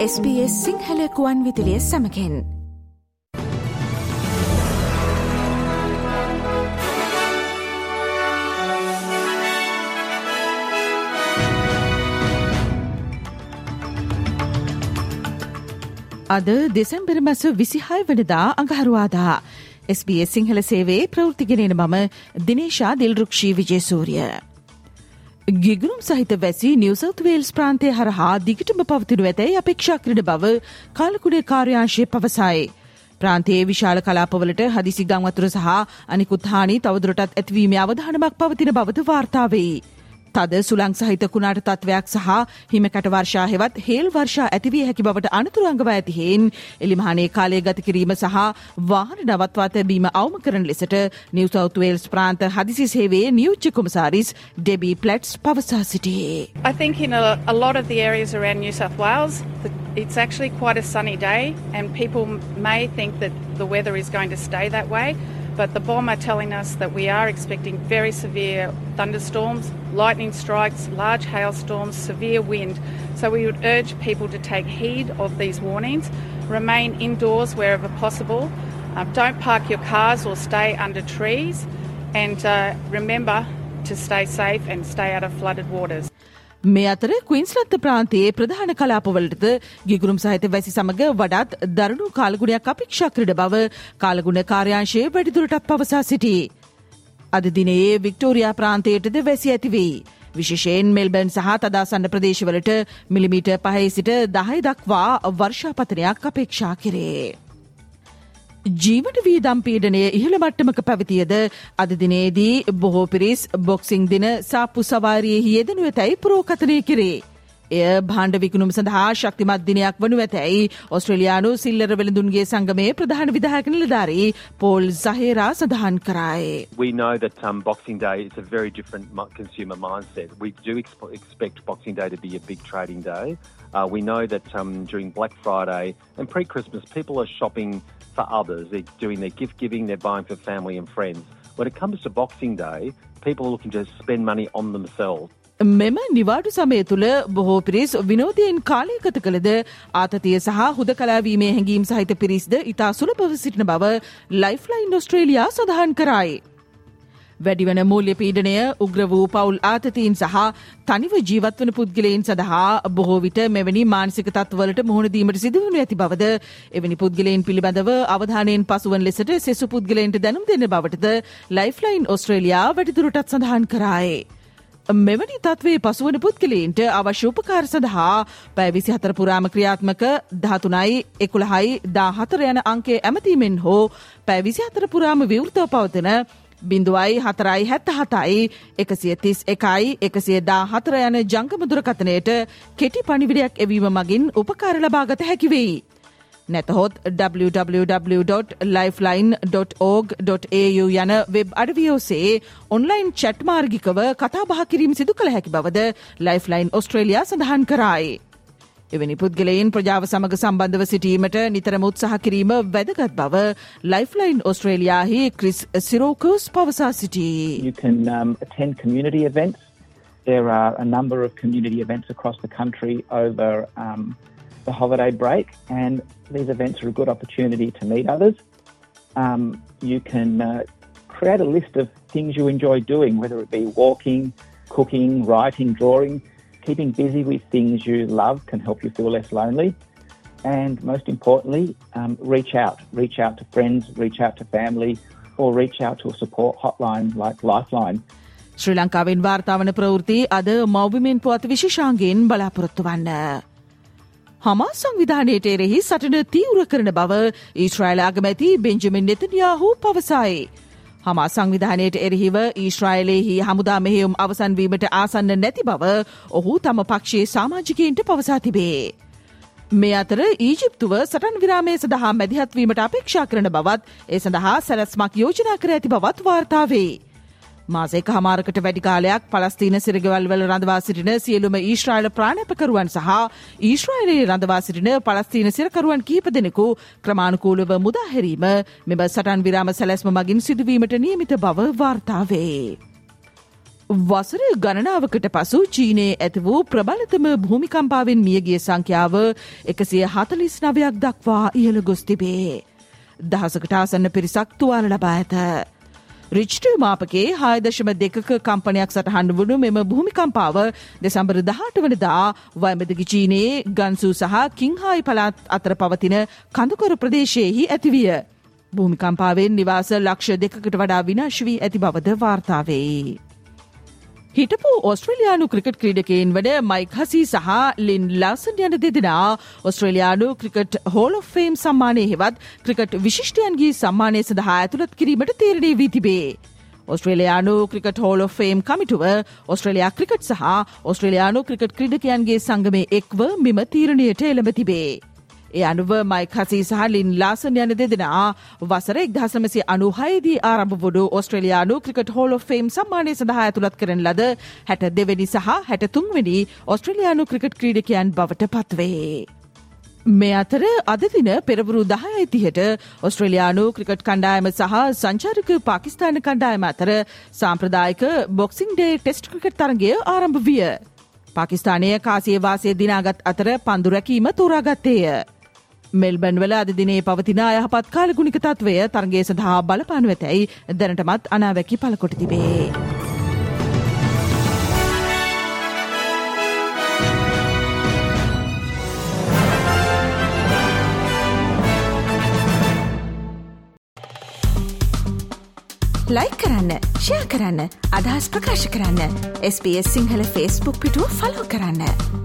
SBS සිංහලකුවන් විදිලිය සමකෙන් අද දෙසැම්බර මස විසිහය වනදා අඟහරුවාදා. SBS සිංහල සේවේ ප්‍රෘතිගෙනෙන මම දිනේශා දිල්රුක්ෂී විජේසූරිය. ගිගුරුම් සහිත වැසි නිවසෞත් වේල්ස් ප්‍රාන්තය හරහා දිගටම පවතිනු ඇතැයි අපේක්ෂා කරන බව කාලකුඩේ කාර්යාංශය පවසයි. ප්‍රාන්තයේ විශාල කලාපවලට හදිසි ගංවතුර සහ අනිකුත් හානි තවදුරටත් ඇතිවීම අවධානමක් පවතින බවද වාර්තාවෙයි. තද සුළං සහිත කුණාට තත්වයක් සහ හිමකට වර්ෂා හෙවත් හේල් වර්ෂා ඇතිවිය හැකි බවට අනතුරංගව ඇතිහෙන් එලිමහනේ කාලය ගත කිරීම සහ වාහන නවත්වා තැබීම අවම කරන ලෙසට නිවසෞත්වේල්ස් ප්‍රාන්ත හදිසි සේවේ නියුච්ච කොමසාරිස් ඩෙබී ප්ලට්ස් පවසා සිටියේ. I think in a, a lot of the areas around New South Wales, the, it's actually quite a sunny day, and people may think that the weather is going to stay that way. But the bomb are telling us that we are expecting very severe thunderstorms, lightning strikes, large hailstorms, severe wind. So we would urge people to take heed of these warnings, remain indoors wherever possible, uh, don't park your cars or stay under trees, and uh, remember to stay safe and stay out of flooded waters. මේ අතර ක්වින්ස්ලත්ත ප්‍රාන්තයේ ප්‍රධාන කලාපවලටද ගිගුරුම් සහිත වැසි සමඟ වඩාත් දරුණු කාලගුණයක් අපික්ෂා ක්‍රඩ බව කාලගුණ කාර්යාංශයේ වැඩිදුරටත් පවසා සිටි. අද දිනයේ වික්ටෝරයා ප්‍රාන්තයටද වැසි ඇතිවෙයි. විශෂයෙන් මෙල්බන් සහ තදාසන්න ප්‍රදේශවලට මිලිමීට පහහි සිට දහයි දක්වා වර්ෂාපතනයක් අපේක්ෂා කරේ. ජීවන වීදම් පීඩනය ඉහළ මට්ටමක පැවතියද අද දිනේදී බොහෝ පිරිස් බොක්සිං දින සාප්පු සවාරයෙහි යෙදනු ඇතැයි පුරෝකතනය කරේ. එය භාණ්ඩ විකුණුම් සඳහා ශක්තිමත් දිනයක් වනු ඇතැයි ඔස්ට්‍රලයානු සිල්ලර වෙළඳුන්ගේ සංගමේ ප්‍රධාන විදාහක නිලධාරී පෝල් සහේරා සඳහන් කරායි. We know that um, Boxing Day is a very different consumer mindset. We do exp- expect Boxing Day to be a big trading day. Uh, we know that um, during Black Friday and pre-Christmas, people are shopping for others. They're doing their gift giving, they're buying for family and friends. When it comes to Boxing Day, people are looking to spend money on themselves. මෙම නිවාඩු සමය තුළ බොහෝ පිරිස් විනෝදයෙන් කාලය ගත කළද ආතතිය සහ හුද කලාවීමේ හැඟීම් සහිත පිරිස්ද ඉතා සුලභව සිටින බව ලයිෆ්ලයින් ඔස්ට්‍රේලියයා සඳහන් කරයි. වැඩිවන මූල්‍ය පීඩනය උග්‍ර වූ පවුල් ආතතීන් සහ තනිව ජීවත්වන පුද්ගලයින් සඳහා බොහෝ විට මෙවැනි මානසික තත්වලට මුහුණදීමට සිදුවනු ඇති බවද එවැනි පුද්ගලයින් පිළිබඳව අවධානයෙන් පසුවන් ලෙසට සෙසු පුද්ගලයින්ට දැනුම් දෙන්න බවටද ලයිෆ්ලයින් ඔස්ට්‍රේලියයා වැඩිදුරටත් සඳහන් කරායේ. මෙවැනි තත්වේ පසුවන පුද්ගලීන්ට අවශ්‍ය උපකාර සඳහා පැවිසි හතර පුරාම ක්‍රියාත්මක ධාතුනයි එකුළහයි දා හතර යන අංකේ ඇමතීමෙන් හෝ පැවිසි හතර පුරාම විවෘතව පවතන බිඳුවයි හතරයි හැත්ත හතයි එකසිය තිස් එකයි එකසිය දා හතර යන ජංගමදුරකතනයට කෙටි පනිවිඩයක් එවීම මගින් උපකාර ලබාගත හැකිවෙයි. නැතහොත් www.lifeline.org.au යන වෙබ් අඩවියෝසේ ඔන්ලයින් චැට් මාර්ගිකව කතා බහ කිරීම සිදු කළ හැකි බවද ලයිෆ්ලයින් ඔස්ට්‍රේලියයා සඳහන් කරයි. එවැනි පුද්ගලයින් ප්‍රජාව සමඟ සම්බන්ධව සිටීමට නිතරම උත්සාහ කිරීම වැදගත් බව ලයිෆ්ලයින් ඔස්ට්‍රේලියාහි ක්‍රිස් සිරෝකස් පවසා සිටී. You can um, attend community events. There are a number of community events across the country over um, the holiday break, and these events are a good opportunity to meet others. Um, you can uh, create a list of things you enjoy doing, whether it be walking, cooking, writing, drawing. Keeping busy with things you love can help you feel less lonely. And most importantly, um, reach out. Reach out to friends, reach out to family, or reach out to a support hotline like Lifeline. ශ්‍රී ලංකාවෙන් වාර්තාවන ප්‍රවෘති අද මෞබිමෙන් පුවත් විශෂාන්ගෙන් බලාපොරොත්තු වන්න. හමා සංවිධානයට එරෙහි සටන තීවර කරන බව ඊශ්‍රයිල් අගමැති බෙන්ජමින් නෙතනයාහු පවසයි. හමා සංවිධානයට එරෙහිව ඊශ්‍රයිලයෙහි හමුදා මෙහෙයුම් අවසන්වීමට ආසන්න නැති බව ඔහු තම පක්ෂයේ සාමාජිකයන්ට පවසා තිබේ. මේ අතර ඊජිප්තුව සටන් විරාමය සඳහා මැදිහත්වීමට අපේක්ෂා කරන බවත් ඒ සඳහා සැලස්මක් යෝජනා කර ඇති බවත් වාර්තාවේ. මාසේක හමාරකට වැඩි කාලයක් පලස්තීන සිරගවල් වල රඳවා සිටින සියලුම ඊශ්‍රායිල ප්‍රාණපකරුවන් සහ ඊශ්‍රායිලයේ රඳවා සිටින පලස්තීන සිරකරුවන් කීප දෙනෙකු ක්‍රමානුකූලව මුදාහැරීම මෙම සටන් විරාම සැලැස්ම මගින් සිදුවීමට නියමිත බව වාර්තාවේ. වසර ගණනාවකට පසු චීනයේ ඇති වූ ප්‍රබලතම භූමිකම්පාවෙන් මියගිය සංඛ්‍යාව එකසිය හතලිස් නවයක් දක්වා ඉහළ ගොස් තිබේ. දහසකට ආසන්න පිරිසක් තුවාල ලබා ඇත. රිච්ට මාපගේ හායදශම දෙකක කම්පනයක් සටහන් වුණු මෙම භූමිකම්පාව දෙසම්බර දහට වනදා වයමදගි චීනයේ ගන්සු සහ කිංහායි පලාත් අතර පවතින කඳුකොර ප්‍රදේශයෙහි ඇතිවිය. භූමිකම්පාවෙන් නිවාස ලක්ෂ දෙකට වඩා විනාශ වී ඇති බවද වාර්තාවේ. හිටපු ඔස්ට්‍රලයානු ක්‍රිකට් ක්‍රීඩකයෙන් වන මයික් හසි සහ ලින් ලාසන් යන දෙදෙනා ඔස්ට්‍රලයානු ක්‍රිකට් හෝල් ෆේම් සම්මානය හෙවත් ක්‍රිකට් විශිෂ්ටයන්ගේ සම්මානය සඳහා ඇතුළත් කිරීමට තේරණය වී තිබේ. ඔස්ට්‍රලයානු ක්‍රිකට් හෝල් ෆේම් කමිටුව ඔස්ට්‍රලයා ක්‍රිකට් සහ ඔස්ට්‍රලයානු ක්‍රිකට් ක්‍රීඩකයන්ගේ සංගමය එක්ව මෙම තීරණයට එළඹ තිබේ. ඒ අනුව මයික් හසී සහ ලින් ලාසන් යන දෙදෙනා වසර එක්දහසමසි අනුහයේදී ආරම්භ වුඩු ඔස්ට්‍රලයානු ක්‍රිකට හෝල ෆේම් සම්මානය සඳහා ඇතුළත් කරන ලද හැට දෙවැනි සහ හැට තුන්වැනි ඔස්ට්‍රලයානු ක්‍රිකට් ක්‍රීඩකයන් බවට පත්වේ. මේ අතර අදදින පෙරවරු දහයයි තිහට ඔස්ට්‍රලයානු ක්‍රිකට් කණ්ඩායම සහ සංචාරක පාකිස්ාන කණ්ඩායම අතර සාම්ප්‍රදායක බොක්සිං ඩේ ටෙස්ට් ක්‍රිකට් තරගේ ආරම්භ විය. පාකිස්ානය කාසියවාසය දිනාගත් අතර පන්දුරැකීම තෝරාගත්තේය. මෙල්බන් වල අද දිනේ පවතින අයහපත් කාලගුණික තත්වය තරගේ සඳහා බලපානු ඇතැයි දැනටමත් අනාවැකි පලකොට තිබේ. ලයි කරන්න ෂයා කරන්න අදහස් ප්‍රකාශ කරන්න SBS සිංහල ෆස්බුක් පිටුව ෆලෝ කරන්න.